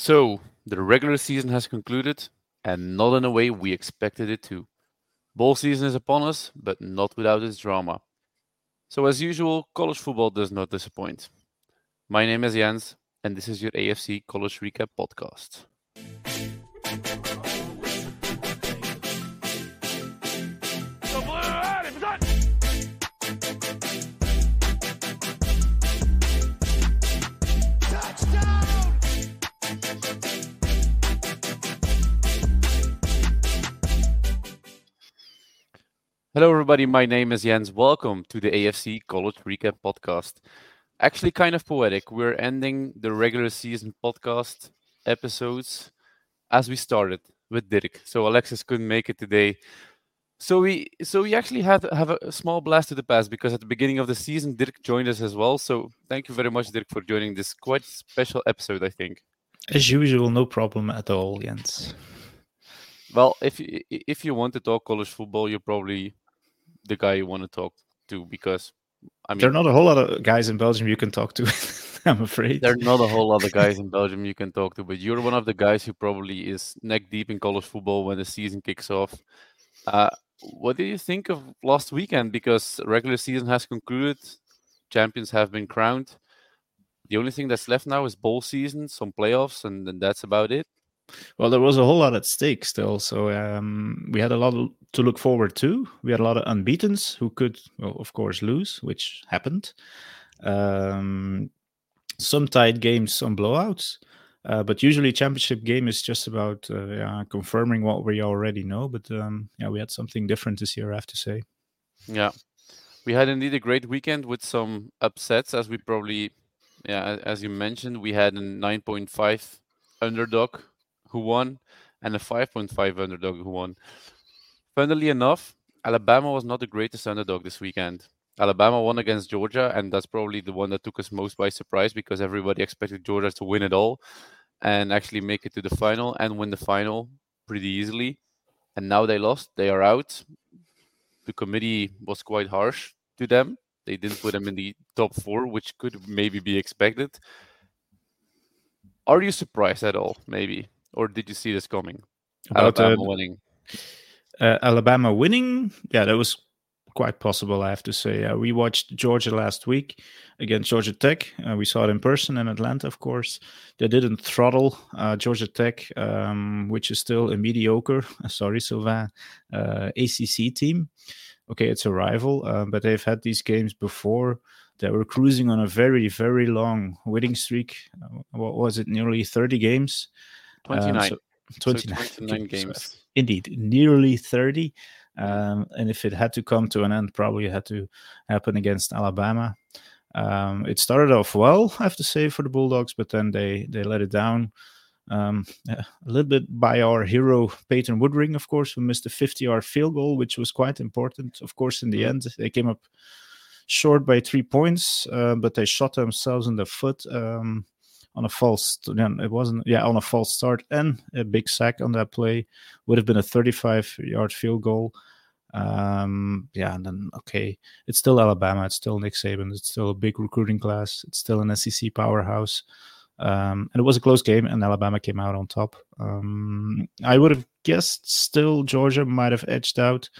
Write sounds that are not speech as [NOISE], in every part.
So, the regular season has concluded, and not in a way we expected it to. Bowl season is upon us, but not without its drama. So, as usual, college football does not disappoint. My name is Jens, and this is your AFC College Recap Podcast. Hello, everybody. My name is Jens. Welcome to the AFC College Recap Podcast. Actually, kind of poetic. We're ending the regular season podcast episodes as we started with Dirk. So Alexis couldn't make it today. So we so we actually had have a small blast to the past because at the beginning of the season, Dirk joined us as well. So thank you very much, Dirk, for joining this quite special episode. I think. As usual, no problem at all, Jens. Well, if you, if you want to talk college football, you're probably the guy you want to talk to because I mean, there are not a whole lot of guys in Belgium you can talk to. [LAUGHS] I'm afraid there are not a whole lot of guys in Belgium you can talk to, but you're one of the guys who probably is neck deep in college football when the season kicks off. Uh, what do you think of last weekend? Because regular season has concluded, champions have been crowned. The only thing that's left now is bowl season, some playoffs, and, and that's about it. Well, there was a whole lot at stake still, so um, we had a lot to look forward to. We had a lot of unbeaten's who could, well, of course, lose, which happened. Um, some tight games, some blowouts, uh, but usually championship game is just about uh, yeah, confirming what we already know. But um, yeah, we had something different this year, I have to say. Yeah, we had indeed a great weekend with some upsets, as we probably, yeah, as you mentioned, we had a 9.5 underdog who won and a 5.5 underdog who won. Funnily enough, Alabama was not the greatest underdog this weekend. Alabama won against Georgia, and that's probably the one that took us most by surprise because everybody expected Georgia to win it all and actually make it to the final and win the final pretty easily. And now they lost, they are out. The committee was quite harsh to them. They didn't put them in the top four, which could maybe be expected. Are you surprised at all? Maybe or did you see this coming? About, Alabama uh, winning. Uh, Alabama winning, yeah, that was quite possible. I have to say. Uh, we watched Georgia last week against Georgia Tech. Uh, we saw it in person in Atlanta, of course. They didn't throttle uh, Georgia Tech, um, which is still a mediocre. [LAUGHS] sorry, Sylvain, uh, ACC team. Okay, it's a rival, but they've had these games before. They were cruising on a very, very long winning streak. what was it? Nearly 30 games. 29. Um, so 29, so 29 [LAUGHS] games. Indeed, nearly 30. Um, and if it had to come to an end, probably had to happen against Alabama. Um, it started off well, I have to say, for the Bulldogs, but then they they let it down. Um, [LAUGHS] a little bit by our hero Peyton Woodring, of course, who missed a 50-yard field goal, which was quite important. Of course, in the mm-hmm. end, they came up short by three points, uh, but they shot themselves in the foot. Um, on a false it wasn't yeah on a false start and a big sack on that play would have been a 35 yard field goal. Um yeah and then okay it's still alabama it's still nick saban it's still a big recruiting class it's still an sec powerhouse. Um and it was a close game and alabama came out on top. Um i would have guessed still georgia might have edged out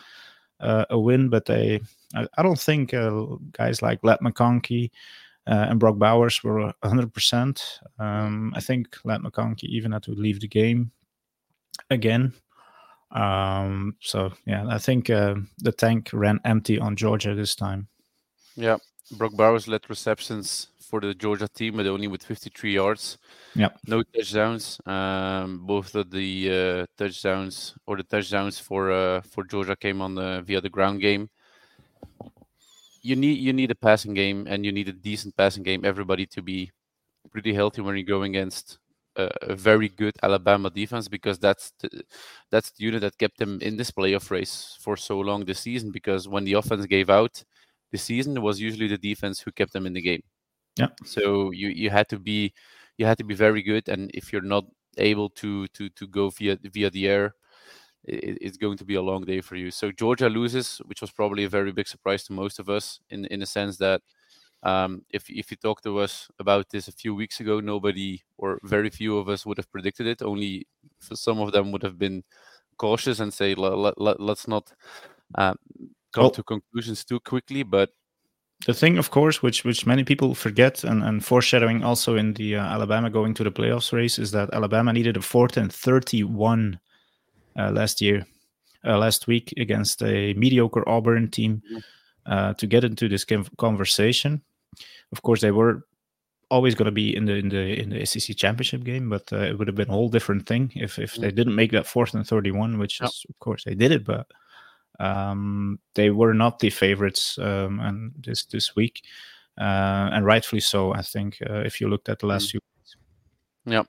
uh, a win but they I, I don't think uh, guys like Ladd McConkey uh, and Brock Bowers were 100%. Um, I think Ladd McConkey even had to leave the game again. Um, so, yeah, I think uh, the tank ran empty on Georgia this time. Yeah, Brock Bowers led receptions for the Georgia team, but only with 53 yards. Yeah, no touchdowns. Um, both of the uh, touchdowns or the touchdowns for uh, for Georgia came on the via the ground game you need you need a passing game and you need a decent passing game. Everybody to be pretty healthy when you're going against a, a very good Alabama defense because that's the, that's the unit that kept them in this playoff race for so long this season. Because when the offense gave out the season, it was usually the defense who kept them in the game. Yeah. So you you had to be you had to be very good, and if you're not able to to to go via via the air it, it's going to be a long day for you. So Georgia loses, which was probably a very big surprise to most of us, in in the sense that Um, if if you talked to us about this a few weeks ago, nobody or very few of us would have predicted it. Only some of them would have been cautious and say let, let, let's not uh, come well, to conclusions too quickly. But the thing, of course, which which many people forget, and, and foreshadowing also in the uh, Alabama going to the playoffs race, is that Alabama needed a fourth and thirty-one last year, uh, last week against a mediocre Auburn team mm-hmm. uh, to get into this conversation. Of course, they were always going to be in the in the in the SEC championship game, but uh, it would have been a whole different thing if if they mm. didn't make that fourth and thirty-one, which is of course they did it, but um, they were not the favorites um, and this this week, uh, and rightfully so. I think uh, if you looked at the last mm. few. Weeks. Yeah,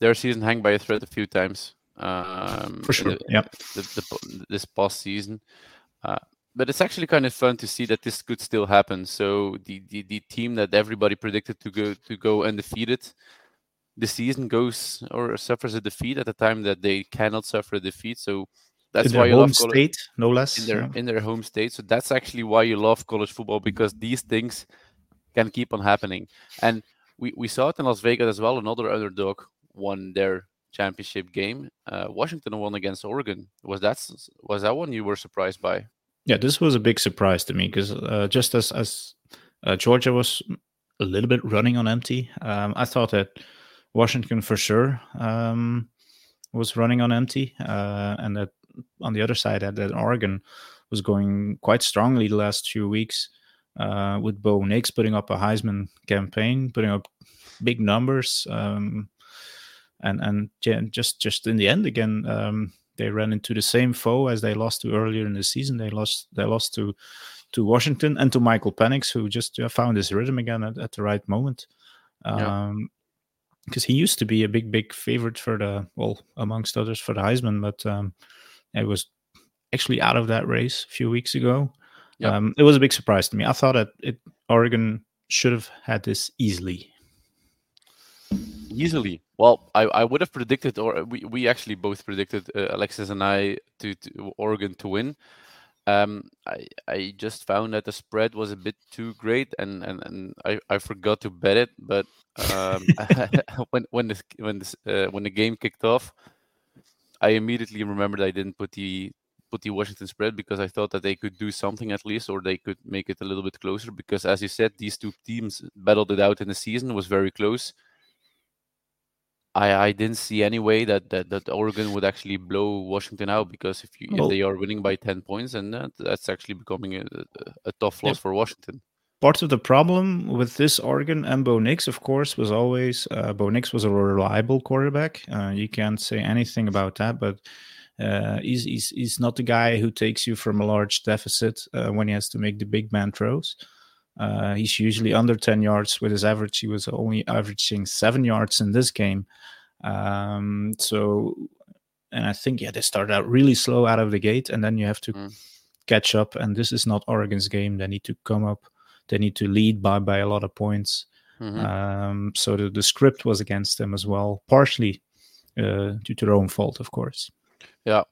their season hang by a thread a few times. Um, For sure. The, yeah. The, the, this past season. Uh, but it's actually kind of fun to see that this could still happen. So the, the, the team that everybody predicted to go to go undefeated, the season goes or suffers a defeat at the time that they cannot suffer a defeat. So that's in why you home love college, state, no less. In their yeah. in their home state. So that's actually why you love college football because these things can keep on happening. And we, we saw it in Las Vegas as well. Another underdog won their championship game. Uh, Washington won against Oregon. Was that was that one you were surprised by? Yeah, this was a big surprise to me because uh, just as as uh, Georgia was a little bit running on empty, um, I thought that Washington for sure um, was running on empty, uh, and that on the other side that, that Oregon was going quite strongly the last few weeks uh, with Bo Nix putting up a Heisman campaign, putting up big numbers, um, and and just just in the end again um, they ran into the same foe as they lost to earlier in the season. They lost they lost to to Washington and to Michael Penix, who just uh, found his rhythm again at, at the right moment. Um, because he used to be a big, big favorite for the well, amongst others for the Heisman, but um, it was actually out of that race a few weeks ago. Um, it was a big surprise to me. I thought that it Oregon should have had this easily. Easily, well, I, I would have predicted, or we, we actually both predicted uh, Alexis and I to, to, Oregon to win. Um, I I just found that the spread was a bit too great, and and, and I, I forgot to bet it. But um, [LAUGHS] [LAUGHS] when when this when this uh, when the game kicked off, I immediately remembered I didn't put the put the Washington spread because I thought that they could do something at least, or they could make it a little bit closer. Because as you said, these two teams battled it out in the season, was very close. I, I didn't see any way that, that, that Oregon would actually blow Washington out because if you well, if they are winning by ten points, and that, that's actually becoming a, a tough loss yeah. for Washington. Part of the problem with this Oregon and Bo Nix, of course, was always uh, Bo Nix was a reliable quarterback. Uh, you can't say anything about that, but uh, he's, he's he's not the guy who takes you from a large deficit uh, when he has to make the big man throws. Uh, he's usually under 10 yards with his average. He was only averaging seven yards in this game. Um, so, and I think, yeah, they started out really slow out of the gate, and then you have to mm. catch up. And this is not Oregon's game. They need to come up, they need to lead by, by a lot of points. Mm-hmm. Um, so the, the script was against them as well, partially uh, due to their own fault, of course. Yeah,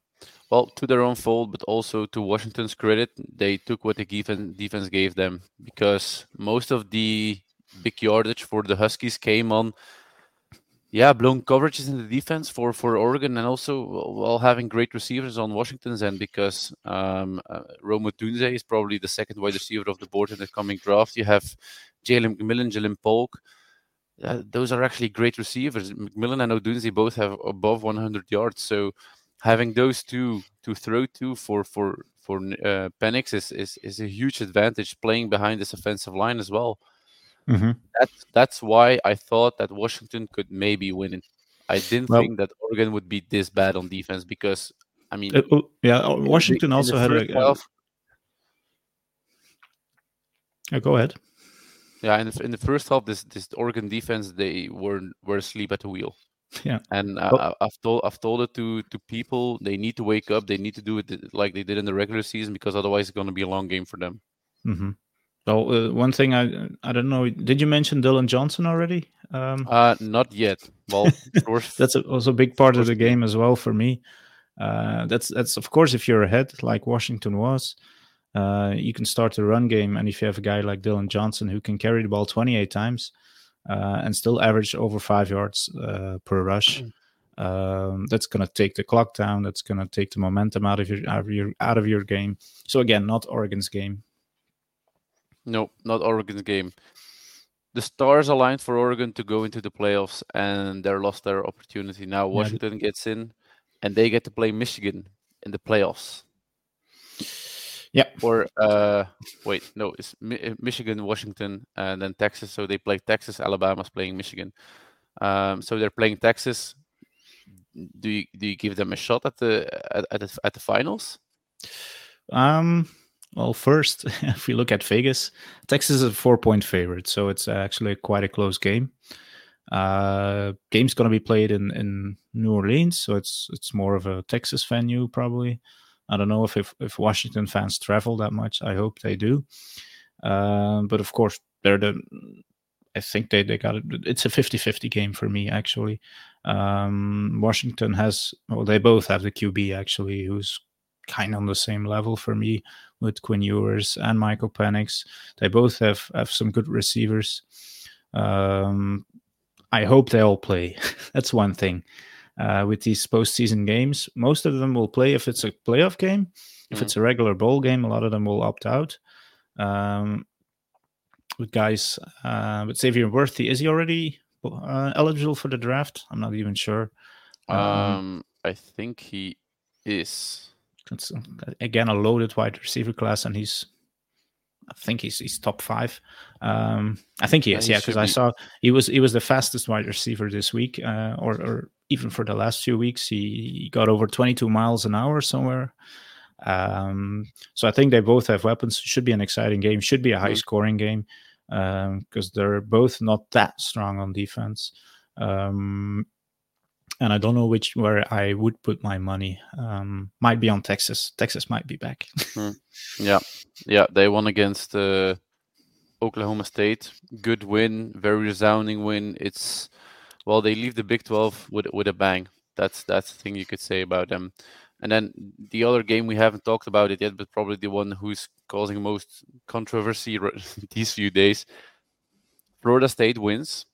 well, to their own fault, but also to Washington's credit, they took what the defense gave them because most of the big yardage for the Huskies came on, yeah, blown coverages in the defense for for Oregon, and also while having great receivers on Washington's end because um, uh, Rome Odunze is probably the second wide receiver of the board in the coming draft. You have Jalen McMillan, Ja'Lynn Polk. Uh, those are actually great receivers. McMillan and Odunze both have above 100 yards, so having those two to throw to for for for uh, Penix is, is is a huge advantage playing behind this offensive line as well. Mm-hmm. That's that's why I thought that Washington could maybe win it. I didn't well, think that Oregon would be this bad on defense because I mean, uh, yeah, Washington also had a. Uh, go ahead. Yeah, in the, in the first half, this this Oregon defense they were were asleep at the wheel. Yeah, and uh, I've told I've told it to to people they need to wake up. They need to do it like they did in the regular season because otherwise it's going to be a long game for them. Mm-hmm. So uh, one thing I I don't know. Did you mention Dillon Johnson already? Um, uh, not yet. Well, [LAUGHS] that's a, also a big part of the game as well for me. Uh, that's that's of course if you're ahead like Washington was. uh, you can start the run game, and if you have a guy like Dillon Johnson who can carry the ball 28 times uh, and still average over five yards uh, per rush, mm. um, that's going to take the clock down. That's going to take the momentum out of your out of your out of your game. So again, not Oregon's game. No, not Oregon's game. The stars aligned for Oregon to go into the playoffs, and they lost their opportunity. Now Washington yeah. gets in, and they get to play Michigan in the playoffs. Yeah. Or uh, wait, no, it's Mi- uh, Michigan, Washington, and then Texas. So they play Texas. Alabama's playing Michigan. Um, so they're playing Texas. Do you do you give them a shot at the at, at the at the finals? Um. Well, first, [LAUGHS] if we look at Vegas, Texas is a four-point favorite, so it's actually quite a close game. Uh, game's going to be played in in New Orleans, so it's it's more of a Texas venue probably. I don't know if, if, if Washington fans travel that much. I hope they do. Um, but of course, they're the. I think they, they got it. It's a 50 50 game for me, actually. Um, Washington has, well, they both have the QB, actually, who's kind of on the same level for me with Quinn Ewers and Michael Penix. They both have, have some good receivers. Um, I hope they all play. [LAUGHS] That's one thing uh, with these postseason games. Most of them will play if it's a playoff game. If mm. it's a regular bowl game, a lot of them will opt out. Um, with guys, uh, with Xavier Worthy, is he already uh, eligible for the draft? I'm not even sure. Um, um I think he is. It's again a loaded wide receiver class, and he's I think he's he's top five. Um, I think he is, yeah, because I saw he was he was the fastest wide receiver this week, uh, or or even for the last few weeks. He, he got over 22 miles an hour somewhere. Um, so I think they both have weapons. Should be an exciting game. Should be a high mm-hmm. scoring game because um, they're both not that strong on defense. Um, and I don't know which where I would put my money. Um, might be on Texas. Texas might be back. mm. Yeah, yeah. They won against uh, Oklahoma State. Good win, very resounding win. It's well, they leave the Big Twelve with with a bang. That's that's the thing you could say about them. And then the other game we haven't talked about it yet, but probably the one who's causing most controversy [LAUGHS] these few days. Florida State wins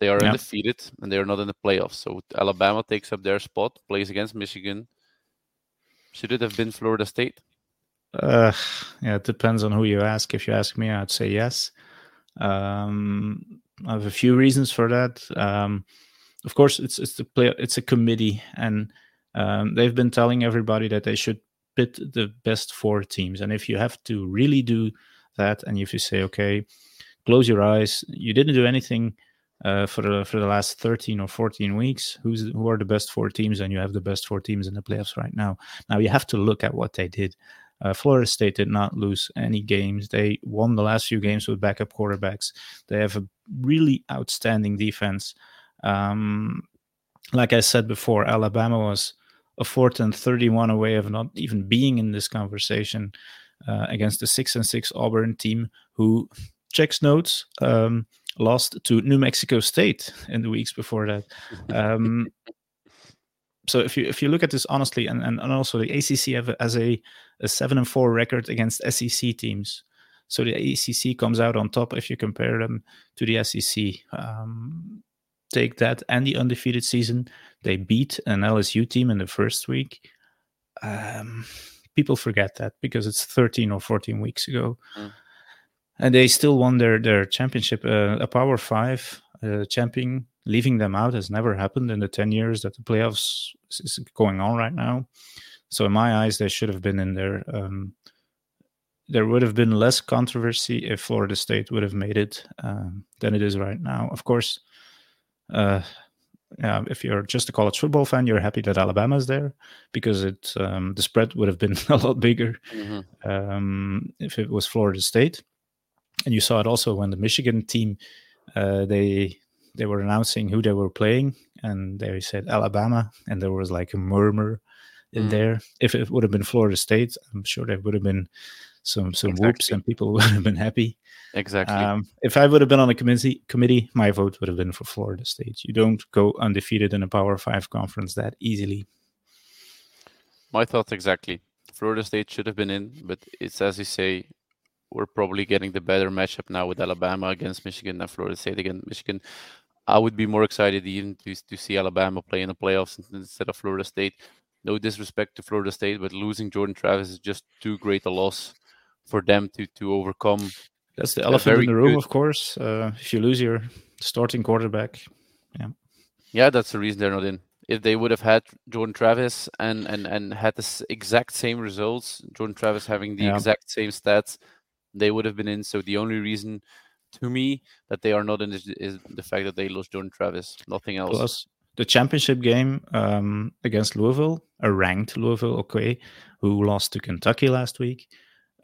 they are yeah. undefeated and they are not in the playoffs. So Alabama takes up their spot, plays against Michigan. Should it have been Florida State? Uh, yeah, it depends on who you ask. If you ask me, I'd say yes. Um, I have a few reasons for that. Um, of course, it's it's the play. It's a committee, and um, they've been telling everybody that they should pit the best four teams. And if you have to really do that, and if you say, okay, close your eyes, you didn't do anything uh, for the for the last 13 or 14 weeks who's who are the best four teams and you have the best four teams in the playoffs right now now you have to look at what they did uh, Florida State did not lose any games. They won the last few games with backup quarterbacks. They have a really outstanding defense. Um, like I said before, Alabama was a fourth and 31 away of not even being in this conversation uh, against the six and six Auburn team, who checks notes. Um, lost to New Mexico State in the weeks before that. Um, [LAUGHS] so if you if you look at this honestly, and, and, and also the ACC have as a, a seven and four record against SEC teams. So the ACC comes out on top if you compare them to the SEC. Um, take that and the undefeated season, they beat an LSU team in the first week. Um, people forget that because it's 13 or 14 weeks ago. Mm and they still won their their championship. Uh, a Power Five uh, champion leaving them out has never happened in the ten years that the playoffs is going on right now. So in my eyes, they should have been in there. Um, there would have been less controversy if Florida State would have made it um, than it is right now. Of course, uh, yeah, if you're just a college football fan, you're happy that Alabama is there because it um, the spread would have been [LAUGHS] a lot bigger mm-hmm. um, if it was Florida State and you saw it also when the Michigan team uh, they they were announcing who they were playing, and they said Alabama, and there was like a murmur in mm. there. If it would have been Florida State, I'm sure there would have been some some exactly. whoops, and people [LAUGHS] would have been happy. Exactly. Um, if I would have been on a committee, committee, my vote would have been for Florida State. You don't go undefeated in a Power Five conference that easily. My thoughts exactly. Florida State should have been in, but it's as you say, we're probably getting the better matchup now with Alabama against Michigan and Florida State against Michigan. I would be more excited even to, to see Alabama play in the playoffs instead of Florida State. No disrespect to Florida State, but losing Jordan Travis is just too great a loss for them to to overcome. That's the elephant in the room, good... of course. Uh, if you lose your starting quarterback, yeah, yeah, that's the reason they're not in. If they would have had Jordan Travis and and and had the exact same results, Jordan Travis having the yeah. exact same stats, they would have been in. So the only reason to me that they are not in is, is the fact that they lost Jordan Travis. Nothing else. Plus, the championship game um, against Louisville, a ranked Louisville, okay, who lost to Kentucky last week,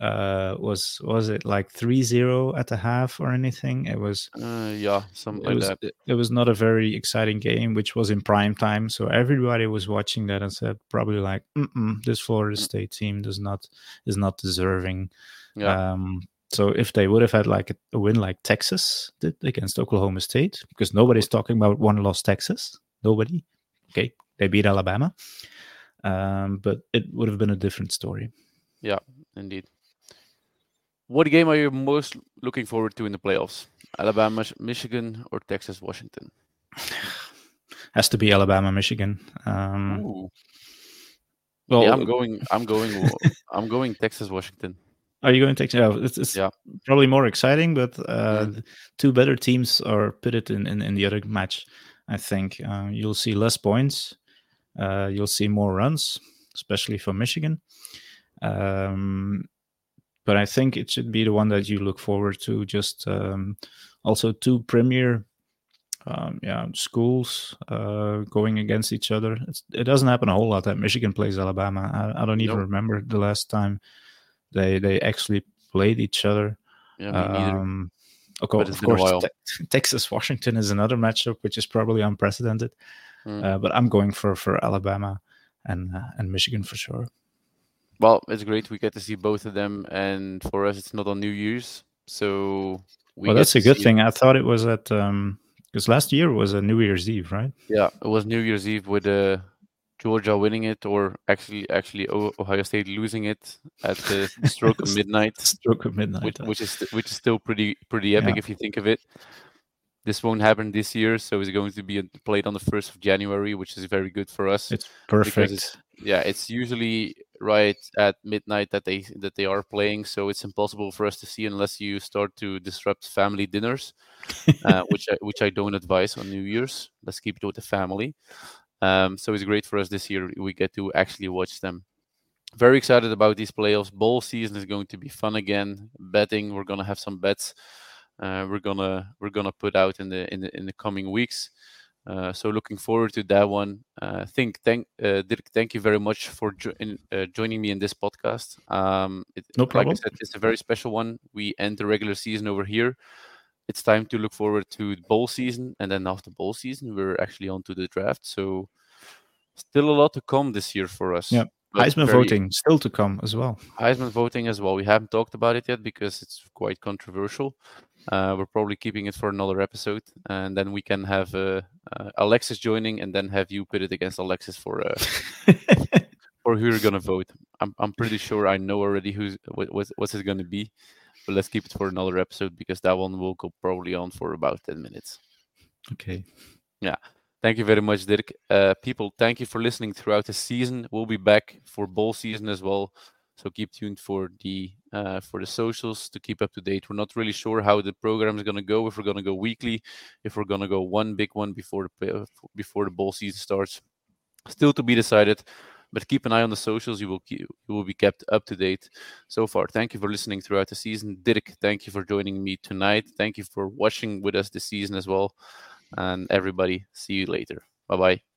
uh, was was it like 3-0 at the half or anything? It was uh, yeah, something like was, that. It, it was not a very exciting game, which was in prime time, so everybody was watching that and said probably like, this Florida mm. State team does not is not deserving. Yeah. Um, so if they would have had like a, a, win like Texas did against Oklahoma State, because nobody's talking about one loss Texas, nobody. Okay, they beat Alabama, um, but it would have been a different story. Yeah, indeed. What game are you most looking forward to in the playoffs? Alabama, Michigan, or Texas, Washington? [SIGHS] Has to be Alabama, Michigan. Um, well, yeah, I'm going. I'm going. [LAUGHS] I'm going Texas, Washington. Are you going to take? Yeah, it's, it's yeah. probably more exciting, but uh, mm. two better teams are pitted in, in, in the other match. I think uh, you'll see less points. Uh, you'll see more runs, especially for Michigan. Um, but I think it should be the one that you look forward to. Just um, also two premier um, yeah, schools uh, going against each other. It's, it doesn't happen a whole lot that Michigan plays Alabama. I, I don't even nope. remember the last time they they actually played each other. Yeah, um, okay, of course, te- Texas Washington is another matchup which is probably unprecedented. Mm. Uh, but I'm going for for Alabama and uh, and Michigan for sure. Well, it's great we get to see both of them, and for us, it's not on New Year's, so. We well, that's a good thing. It. I thought it was at um because last year was a New Year's Eve, right? Yeah, it was New Year's Eve with a Georgia winning it, or actually actually Ohio State losing it at the stroke of [LAUGHS] midnight. Stroke of midnight, which, uh, which, is which is still pretty pretty epic yeah. if you think of it. This won't happen this year, so it's going to be uh, played on the first of January, which is very good for us. It's perfect. It's, yeah, it's usually right at midnight that they that they are playing, so it's impossible for us to see unless you start to disrupt family dinners, uh, [LAUGHS] which I, which I don't advise on New Year's. Let's keep it with the family. Um, so it's great for us this year. We get to actually watch them. Very excited about these playoffs. Bowl season is going to be fun again. Betting, we're gonna have some bets. Uh, we're gonna we're gonna put out in the in the in the coming weeks. Uh, so looking forward to that one. Uh, think thank uh, Dirk, thank you very much for jo- in, uh, joining me in this podcast. Um, it, no problem. Like I said, it's a very special one. We end the regular season over here it's time to look forward to the bowl season, and then after bowl season, we're actually on to the draft. So still a lot to come this year for us. Yeah. Heisman very, voting still to come as well. Heisman voting as well. We haven't talked about it yet because it's quite controversial. Uh, we're probably keeping it for another episode, and then we can have uh, uh, Alexis joining, and then have you pit it against Alexis for uh, [LAUGHS] for who you're gonna vote. I'm I'm pretty sure I know already who's what what's, what's it gonna be but let's keep it for another episode because that one will go probably on for about 10 minutes. Okay. Yeah. Thank you very much, Dirk. Uh, people, thank you for listening throughout the season. We'll be back for bowl season as well. So keep tuned for the uh, for the socials to keep up to date. We're not really sure how the program is going to go. If we're going to go weekly, if we're going to go one big one before the before the ball season starts, still to be decided. But keep an eye on the socials. You will keep, you will be kept up to date. So far, thank you for listening throughout the season. Dirk, thank you for joining me tonight. Thank you for watching with us this season as well. And everybody, see you later. Bye bye.